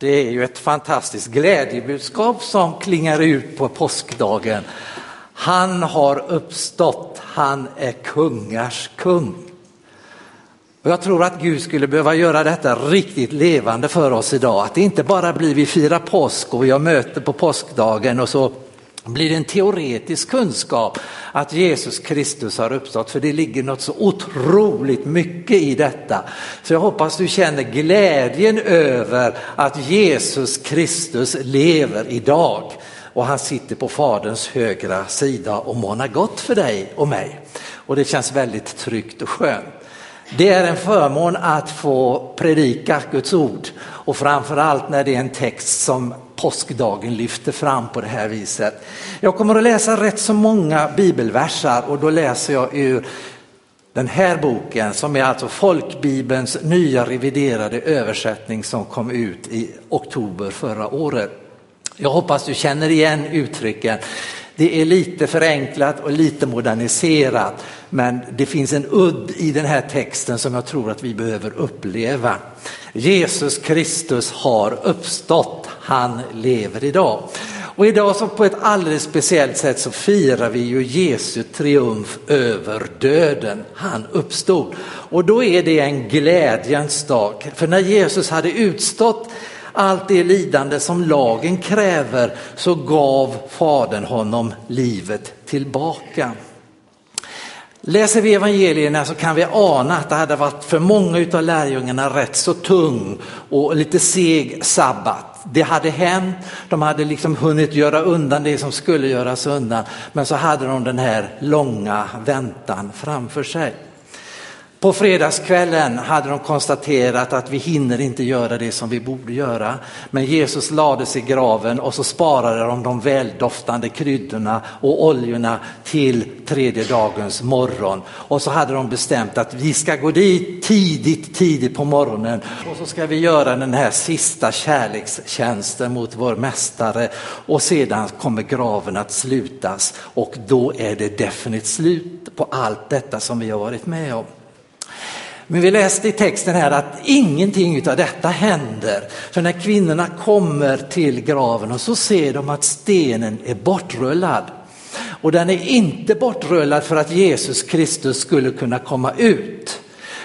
Det är ju ett fantastiskt glädjebudskap som klingar ut på påskdagen. Han har uppstått, han är kungars kung. Och jag tror att Gud skulle behöva göra detta riktigt levande för oss idag. Att det inte bara blir vi firar påsk och vi har möte på påskdagen och så blir det en teoretisk kunskap att Jesus Kristus har uppstått, för det ligger något så otroligt mycket i detta. Så jag hoppas du känner glädjen över att Jesus Kristus lever idag och han sitter på Faderns högra sida och månar gott för dig och mig. Och det känns väldigt tryggt och skönt. Det är en förmån att få predika Guds ord och framförallt när det är en text som påskdagen lyfter fram på det här viset. Jag kommer att läsa rätt så många bibelversar och då läser jag ur den här boken som är alltså folkbibelns nya reviderade översättning som kom ut i oktober förra året. Jag hoppas du känner igen uttrycken. Det är lite förenklat och lite moderniserat, men det finns en udd i den här texten som jag tror att vi behöver uppleva. Jesus Kristus har uppstått, han lever idag. Och idag så på ett alldeles speciellt sätt så firar vi ju Jesu triumf över döden. Han uppstod. Och då är det en glädjens dag. För när Jesus hade utstått allt det lidande som lagen kräver så gav Fadern honom livet tillbaka. Läser vi evangelierna så kan vi ana att det hade varit för många av lärjungarna rätt så tung och lite seg sabbat. Det hade hänt, de hade liksom hunnit göra undan det som skulle göras undan, men så hade de den här långa väntan framför sig. På fredagskvällen hade de konstaterat att vi hinner inte göra det som vi borde göra. Men Jesus lades i graven och så sparade de de väldoftande kryddorna och oljorna till tredje dagens morgon. Och så hade de bestämt att vi ska gå dit tidigt, tidigt på morgonen och så ska vi göra den här sista kärlekstjänsten mot vår mästare och sedan kommer graven att slutas och då är det definitivt slut på allt detta som vi har varit med om. Men vi läste i texten här att ingenting av detta händer. För när kvinnorna kommer till graven och så ser de att stenen är bortrullad. Och den är inte bortrullad för att Jesus Kristus skulle kunna komma ut.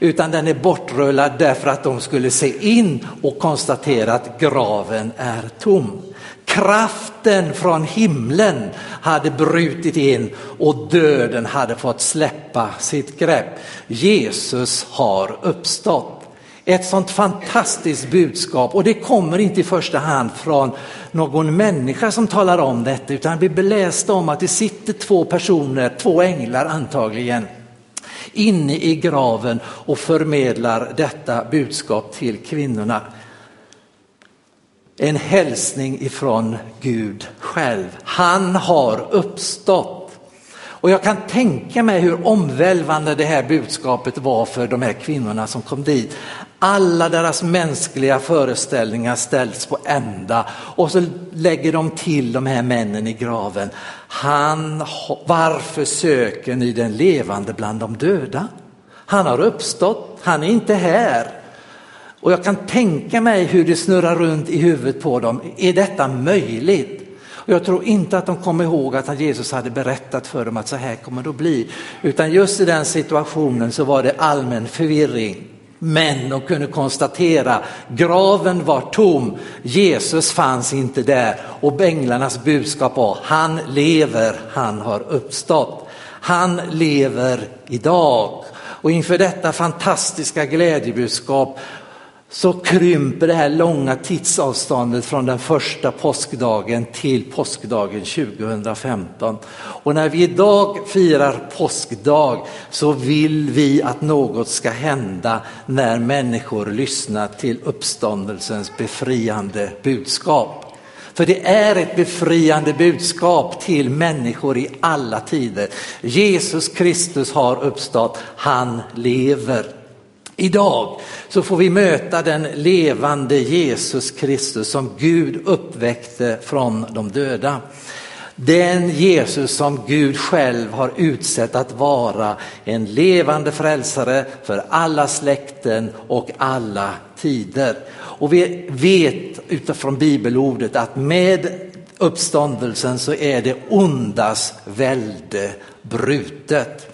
Utan den är bortrullad därför att de skulle se in och konstatera att graven är tom. Kraften från himlen hade brutit in och döden hade fått släppa sitt grepp. Jesus har uppstått. Ett sånt fantastiskt budskap och det kommer inte i första hand från någon människa som talar om detta utan vi beläste om att det sitter två personer, två änglar antagligen, inne i graven och förmedlar detta budskap till kvinnorna en hälsning ifrån Gud själv. Han har uppstått. Och jag kan tänka mig hur omvälvande det här budskapet var för de här kvinnorna som kom dit. Alla deras mänskliga föreställningar ställs på ända och så lägger de till de här männen i graven. Han, varför söker ni den levande bland de döda? Han har uppstått, han är inte här. Och jag kan tänka mig hur det snurrar runt i huvudet på dem. Är detta möjligt? Och jag tror inte att de kommer ihåg att Jesus hade berättat för dem att så här kommer det att bli. Utan just i den situationen så var det allmän förvirring. Men de kunde konstatera, graven var tom, Jesus fanns inte där och änglarnas budskap var, han lever, han har uppstått. Han lever idag. Och inför detta fantastiska glädjebudskap så krymper det här långa tidsavståndet från den första påskdagen till påskdagen 2015. Och när vi idag firar påskdag så vill vi att något ska hända när människor lyssnar till uppståndelsens befriande budskap. För det är ett befriande budskap till människor i alla tider. Jesus Kristus har uppstått, han lever. Idag så får vi möta den levande Jesus Kristus som Gud uppväckte från de döda. Den Jesus som Gud själv har utsett att vara en levande frälsare för alla släkten och alla tider. Och vi vet utifrån bibelordet att med uppståndelsen så är det ondas välde brutet.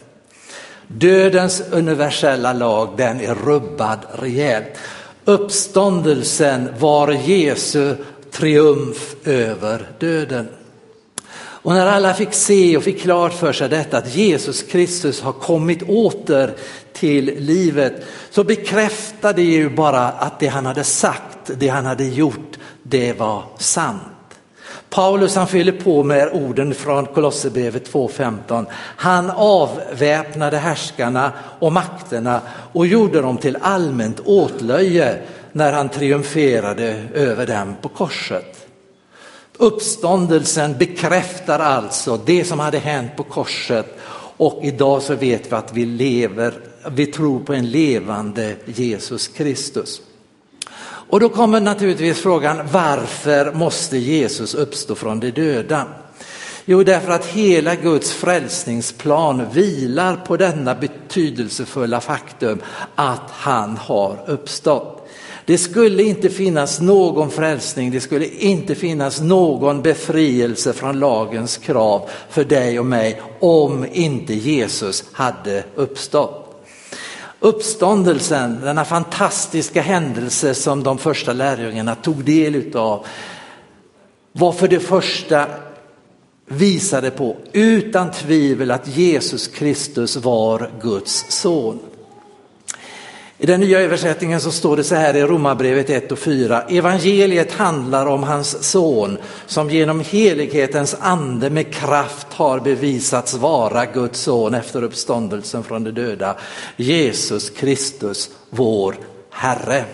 Dödens universella lag den är rubbad rejält. Uppståndelsen var Jesu triumf över döden. Och när alla fick se och fick klart för sig detta att Jesus Kristus har kommit åter till livet så bekräftade det ju bara att det han hade sagt, det han hade gjort, det var sant. Paulus han fyller på med orden från Kolosserbrevet 2.15. Han avväpnade härskarna och makterna och gjorde dem till allmänt åtlöje när han triumferade över dem på korset. Uppståndelsen bekräftar alltså det som hade hänt på korset och idag så vet vi att vi lever, vi tror på en levande Jesus Kristus. Och då kommer naturligtvis frågan varför måste Jesus uppstå från de döda? Jo, därför att hela Guds frälsningsplan vilar på denna betydelsefulla faktum att han har uppstått. Det skulle inte finnas någon frälsning, det skulle inte finnas någon befrielse från lagens krav för dig och mig om inte Jesus hade uppstått. Uppståndelsen, denna fantastiska händelse som de första lärjungarna tog del av, var för det första visade på utan tvivel att Jesus Kristus var Guds son. I den nya översättningen så står det så här i Romarbrevet 1 och 4. Evangeliet handlar om hans son som genom helighetens ande med kraft har bevisats vara Guds son efter uppståndelsen från de döda. Jesus Kristus, vår Herre.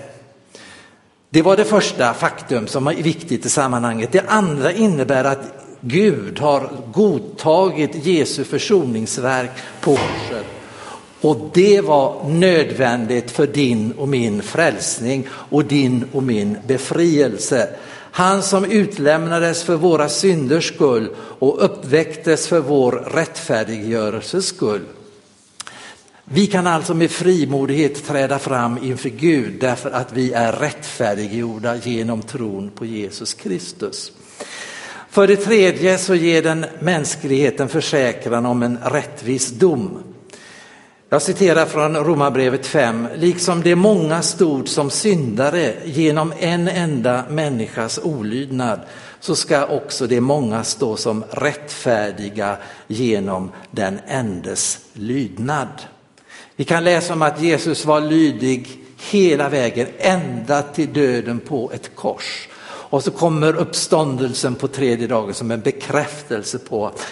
Det var det första faktum som är viktigt i sammanhanget. Det andra innebär att Gud har godtagit Jesu försoningsverk på korset och det var nödvändigt för din och min frälsning och din och min befrielse. Han som utlämnades för våra synders skull och uppväcktes för vår rättfärdiggörelses skull. Vi kan alltså med frimodighet träda fram inför Gud därför att vi är rättfärdiggjorda genom tron på Jesus Kristus. För det tredje så ger den mänskligheten försäkran om en rättvis dom. Jag citerar från Romarbrevet 5. Liksom det många stod som syndare genom en enda människas olydnad så ska också det många stå som rättfärdiga genom den endes lydnad. Vi kan läsa om att Jesus var lydig hela vägen ända till döden på ett kors. Och så kommer uppståndelsen på tredje dagen som en bekräftelse på att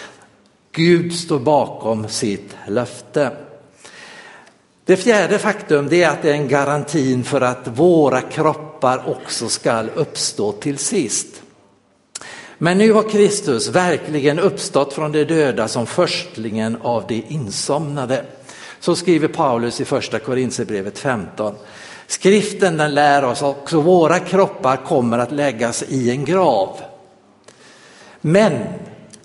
Gud står bakom sitt löfte. Det fjärde faktum det är att det är en garantin för att våra kroppar också ska uppstå till sist. Men nu har Kristus verkligen uppstått från de döda som förstlingen av de insomnade. Så skriver Paulus i första Korinthierbrevet 15. Skriften den lär oss också våra kroppar kommer att läggas i en grav. Men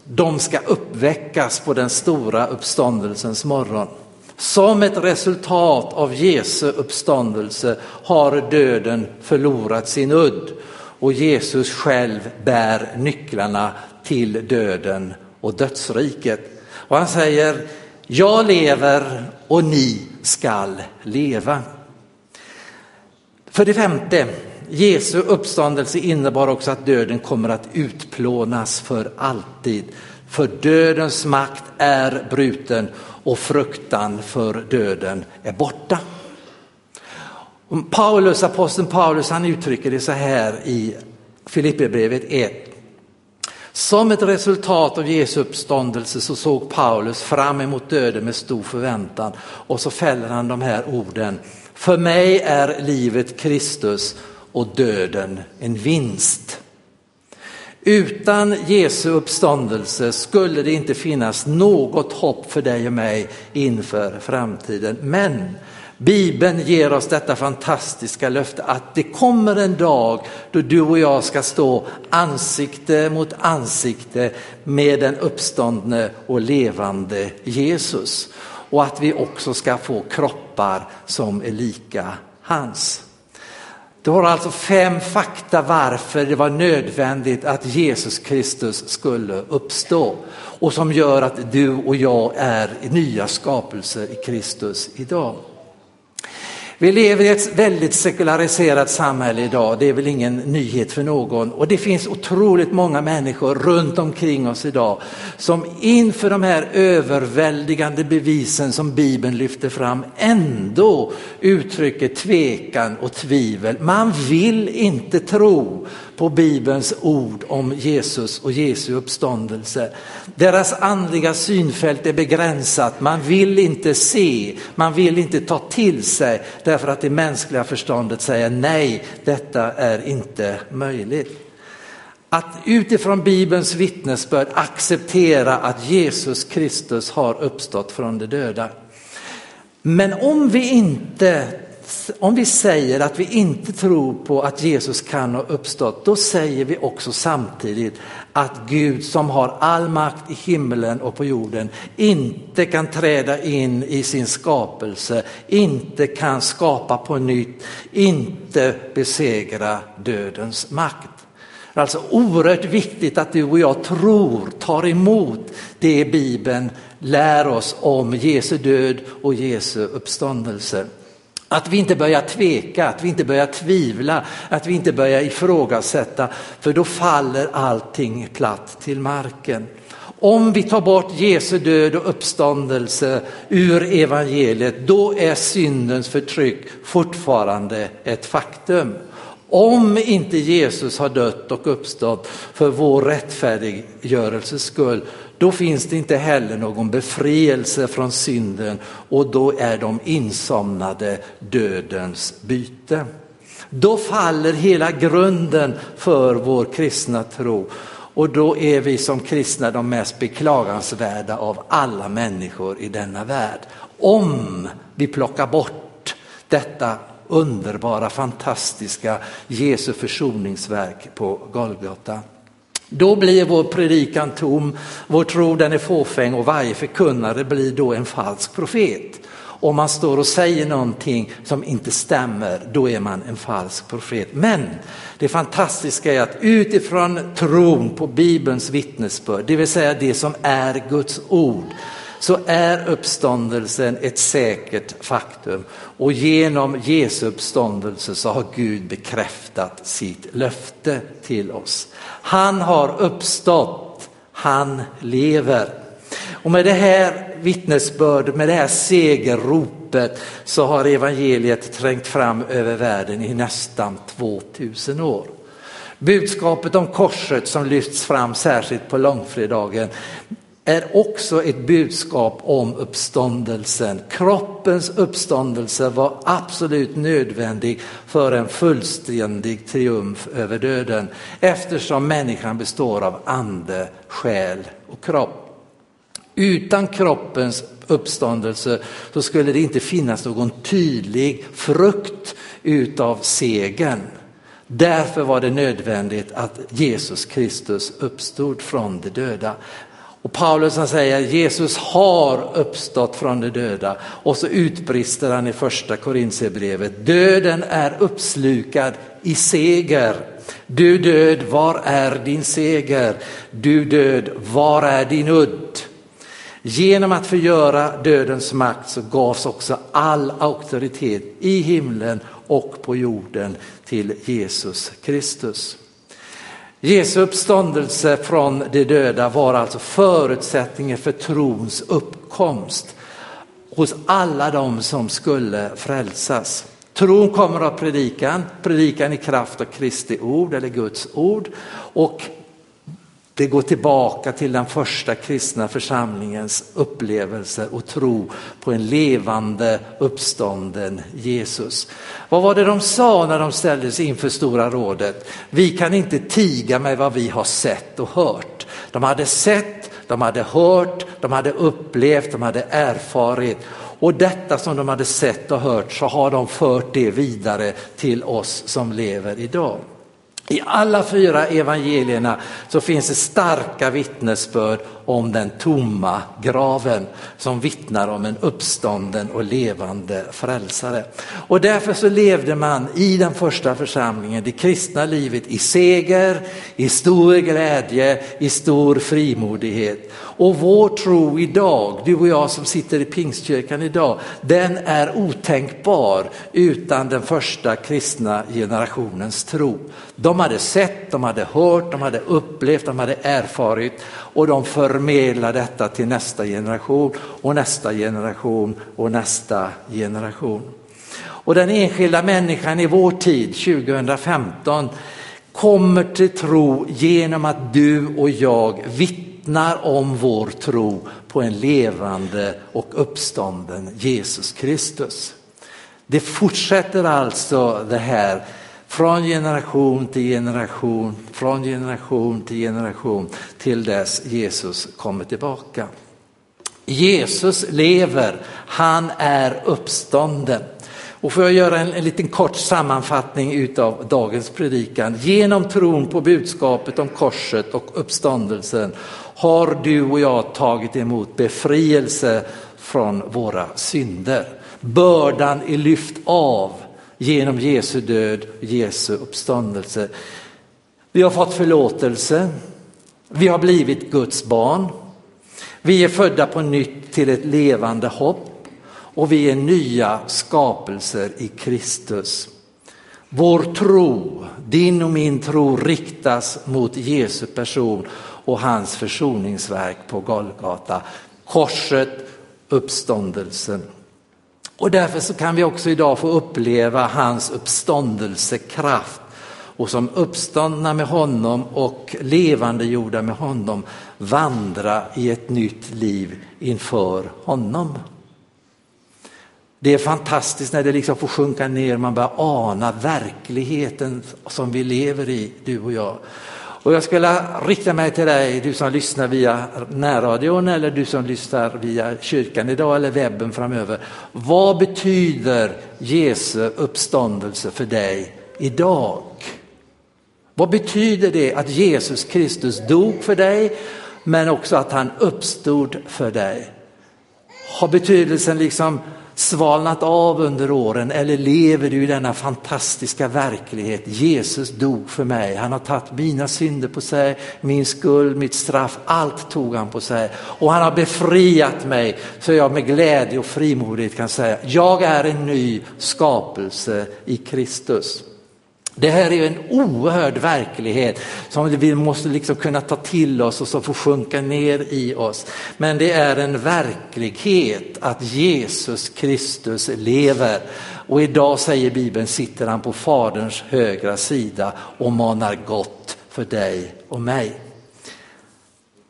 de ska uppväckas på den stora uppståndelsens morgon. Som ett resultat av Jesu uppståndelse har döden förlorat sin udd och Jesus själv bär nycklarna till döden och dödsriket. Och han säger, jag lever och ni skall leva. För det femte, Jesu uppståndelse innebar också att döden kommer att utplånas för alltid. För dödens makt är bruten och fruktan för döden är borta. Paulus, aposteln Paulus han uttrycker det så här i Filipperbrevet 1. Som ett resultat av Jesu uppståndelse så såg Paulus fram emot döden med stor förväntan och så fäller han de här orden. För mig är livet Kristus och döden en vinst. Utan Jesu uppståndelse skulle det inte finnas något hopp för dig och mig inför framtiden. Men Bibeln ger oss detta fantastiska löfte att det kommer en dag då du och jag ska stå ansikte mot ansikte med den uppståndne och levande Jesus. Och att vi också ska få kroppar som är lika hans. Du har alltså fem fakta varför det var nödvändigt att Jesus Kristus skulle uppstå och som gör att du och jag är nya skapelser i Kristus idag. Vi lever i ett väldigt sekulariserat samhälle idag, det är väl ingen nyhet för någon. Och det finns otroligt många människor runt omkring oss idag som inför de här överväldigande bevisen som Bibeln lyfter fram ändå uttrycker tvekan och tvivel. Man vill inte tro på Bibelns ord om Jesus och Jesu uppståndelse. Deras andliga synfält är begränsat, man vill inte se, man vill inte ta till sig därför att det mänskliga förståndet säger nej, detta är inte möjligt. Att utifrån Bibelns vittnesbörd acceptera att Jesus Kristus har uppstått från de döda. Men om vi inte om vi säger att vi inte tror på att Jesus kan ha uppstått, då säger vi också samtidigt att Gud som har all makt i himlen och på jorden inte kan träda in i sin skapelse, inte kan skapa på nytt, inte besegra dödens makt. Det är alltså oerhört viktigt att du och jag tror, tar emot det Bibeln lär oss om Jesu död och Jesu uppståndelse. Att vi inte börjar tveka, att vi inte börjar tvivla, att vi inte börjar ifrågasätta, för då faller allting platt till marken. Om vi tar bort Jesu död och uppståndelse ur evangeliet, då är syndens förtryck fortfarande ett faktum. Om inte Jesus har dött och uppstått för vår rättfärdiggörelses skull, då finns det inte heller någon befrielse från synden och då är de insomnade dödens byte. Då faller hela grunden för vår kristna tro och då är vi som kristna de mest beklagansvärda av alla människor i denna värld. Om vi plockar bort detta underbara, fantastiska Jesu försoningsverk på Golgata. Då blir vår predikan tom, vår tro den är fåfäng och varje förkunnare blir då en falsk profet. Om man står och säger någonting som inte stämmer, då är man en falsk profet. Men det fantastiska är att utifrån tron på Bibelns vittnesbörd, det vill säga det som är Guds ord, så är uppståndelsen ett säkert faktum. Och genom Jesu uppståndelse så har Gud bekräftat sitt löfte till oss. Han har uppstått, han lever. Och med det här vittnesbördet, med det här segerropet så har evangeliet trängt fram över världen i nästan 2000 år. Budskapet om korset som lyfts fram särskilt på långfredagen är också ett budskap om uppståndelsen. Kroppens uppståndelse var absolut nödvändig för en fullständig triumf över döden eftersom människan består av ande, själ och kropp. Utan kroppens uppståndelse så skulle det inte finnas någon tydlig frukt utav segern. Därför var det nödvändigt att Jesus Kristus uppstod från de döda. Och Paulus han säger Jesus har uppstått från de döda och så utbrister han i första Korintierbrevet. Döden är uppslukad i seger. Du död, var är din seger? Du död, var är din udd? Genom att förgöra dödens makt så gavs också all auktoritet i himlen och på jorden till Jesus Kristus. Jesu uppståndelse från de döda var alltså förutsättningen för trons uppkomst hos alla de som skulle frälsas. Tron kommer av predikan, predikan i kraft av Kristi ord eller Guds ord och det går tillbaka till den första kristna församlingens upplevelser och tro på en levande uppstånden Jesus. Vad var det de sa när de ställdes inför Stora rådet? Vi kan inte tiga med vad vi har sett och hört. De hade sett, de hade hört, de hade upplevt, de hade erfarit Och detta som de hade sett och hört så har de fört det vidare till oss som lever idag. I alla fyra evangelierna så finns det starka vittnesbörd om den tomma graven som vittnar om en uppstånden och levande frälsare. Och därför så levde man i den första församlingen, det kristna livet i seger, i stor glädje, i stor frimodighet. Och vår tro idag, du och jag som sitter i pingstkyrkan idag, den är otänkbar utan den första kristna generationens tro. De hade sett, de hade hört, de hade upplevt, de hade erfarit och de förmedla detta till nästa generation och nästa generation och nästa generation. Och den enskilda människan i vår tid, 2015, kommer till tro genom att du och jag vittnar om vår tro på en levande och uppstånden Jesus Kristus. Det fortsätter alltså det här från generation till generation, från generation till generation till dess Jesus kommer tillbaka. Jesus lever, han är uppstånden. Och får jag göra en, en liten kort sammanfattning utav dagens predikan. Genom tron på budskapet om korset och uppståndelsen har du och jag tagit emot befrielse från våra synder. Bördan är lyft av genom Jesu död och Jesu uppståndelse. Vi har fått förlåtelse, vi har blivit Guds barn, vi är födda på nytt till ett levande hopp och vi är nya skapelser i Kristus. Vår tro, din och min tro riktas mot Jesu person och hans försoningsverk på Golgata. Korset, uppståndelsen och därför så kan vi också idag få uppleva hans uppståndelsekraft och som uppståndna med honom och levandegjorda med honom vandra i ett nytt liv inför honom. Det är fantastiskt när det liksom får sjunka ner, man börjar ana verkligheten som vi lever i, du och jag. Och jag skulle rikta mig till dig, du som lyssnar via närradion eller du som lyssnar via kyrkan idag eller webben framöver. Vad betyder Jesu uppståndelse för dig idag? Vad betyder det att Jesus Kristus dog för dig men också att han uppstod för dig? Har betydelsen liksom svalnat av under åren eller lever du i denna fantastiska verklighet? Jesus dog för mig, han har tagit mina synder på sig, min skuld, mitt straff, allt tog han på sig och han har befriat mig så jag med glädje och frimodighet kan säga, jag är en ny skapelse i Kristus. Det här är en oerhörd verklighet som vi måste liksom kunna ta till oss och som får sjunka ner i oss. Men det är en verklighet att Jesus Kristus lever. Och idag säger Bibeln sitter han på Faderns högra sida och manar gott för dig och mig.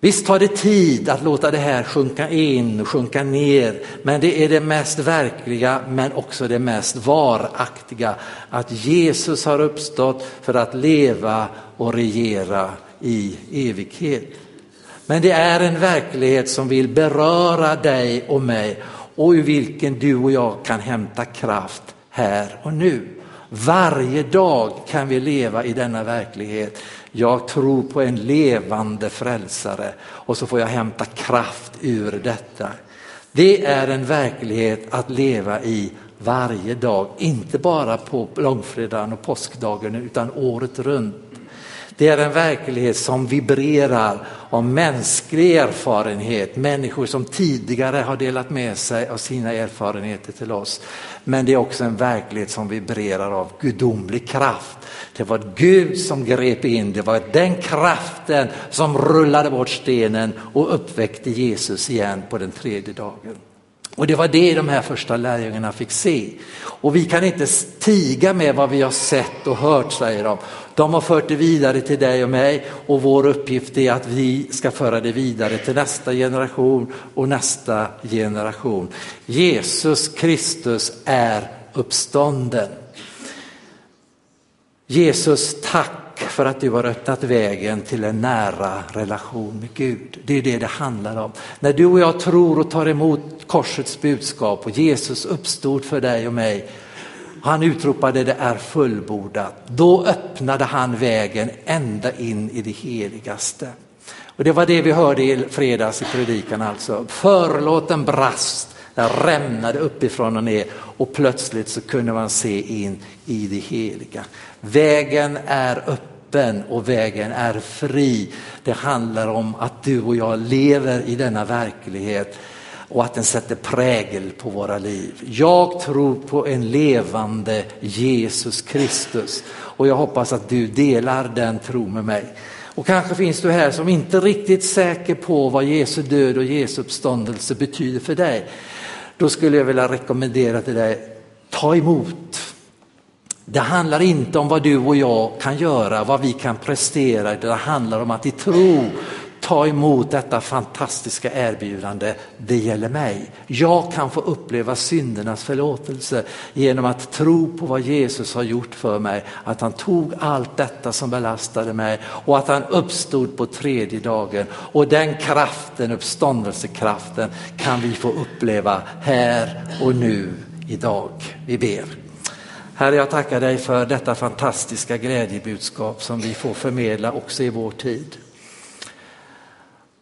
Visst tar det tid att låta det här sjunka in och sjunka ner, men det är det mest verkliga men också det mest varaktiga. Att Jesus har uppstått för att leva och regera i evighet. Men det är en verklighet som vill beröra dig och mig och ur vilken du och jag kan hämta kraft här och nu. Varje dag kan vi leva i denna verklighet. Jag tror på en levande frälsare och så får jag hämta kraft ur detta. Det är en verklighet att leva i varje dag, inte bara på långfredagen och påskdagen utan året runt. Det är en verklighet som vibrerar av mänsklig erfarenhet, människor som tidigare har delat med sig av sina erfarenheter till oss. Men det är också en verklighet som vibrerar av gudomlig kraft. Det var Gud som grep in, det var den kraften som rullade bort stenen och uppväckte Jesus igen på den tredje dagen. Och det var det de här första lärjungarna fick se. Och vi kan inte tiga med vad vi har sett och hört, säger de. De har fört det vidare till dig och mig och vår uppgift är att vi ska föra det vidare till nästa generation och nästa generation. Jesus Kristus är uppstånden. Jesus, tack för att du har öppnat vägen till en nära relation med Gud. Det är det det handlar om. När du och jag tror och tar emot korsets budskap och Jesus uppstod för dig och mig han utropade det är fullbordat. Då öppnade han vägen ända in i det heligaste. Och det var det vi hörde i fredags i predikan alltså. Förlåten brast, den rämnade uppifrån och ner och plötsligt så kunde man se in i det heliga. Vägen är öppen och vägen är fri. Det handlar om att du och jag lever i denna verklighet och att den sätter prägel på våra liv. Jag tror på en levande Jesus Kristus och jag hoppas att du delar den tron med mig. Och kanske finns du här som inte riktigt säker på vad Jesu död och Jesu uppståndelse betyder för dig. Då skulle jag vilja rekommendera till dig, ta emot. Det handlar inte om vad du och jag kan göra, vad vi kan prestera, det handlar om att i tro ta emot detta fantastiska erbjudande, det gäller mig. Jag kan få uppleva syndernas förlåtelse genom att tro på vad Jesus har gjort för mig, att han tog allt detta som belastade mig och att han uppstod på tredje dagen. Och den kraften, uppståndelsekraften, kan vi få uppleva här och nu idag. Vi ber. Herre, jag tackar dig för detta fantastiska glädjebudskap som vi får förmedla också i vår tid.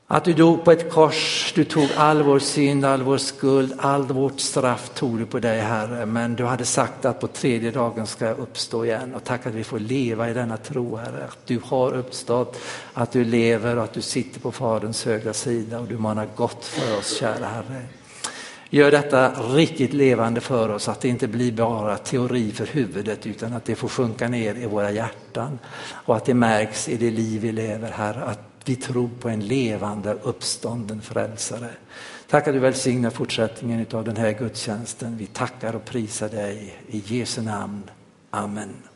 Att du dog på ett kors, du tog all vår synd, all vår skuld, all vårt straff tog du på dig Herre. Men du hade sagt att på tredje dagen ska jag uppstå igen. Och tack att vi får leva i denna tro Herre. Att du har uppstått, att du lever och att du sitter på Faderns högra sida och du manar gott för oss kära Herre. Gör detta riktigt levande för oss, att det inte blir bara teori för huvudet utan att det får sjunka ner i våra hjärtan och att det märks i det liv vi lever här Att vi tror på en levande uppstånden frälsare. Tack att du välsignar fortsättningen av den här gudstjänsten. Vi tackar och prisar dig i Jesu namn. Amen.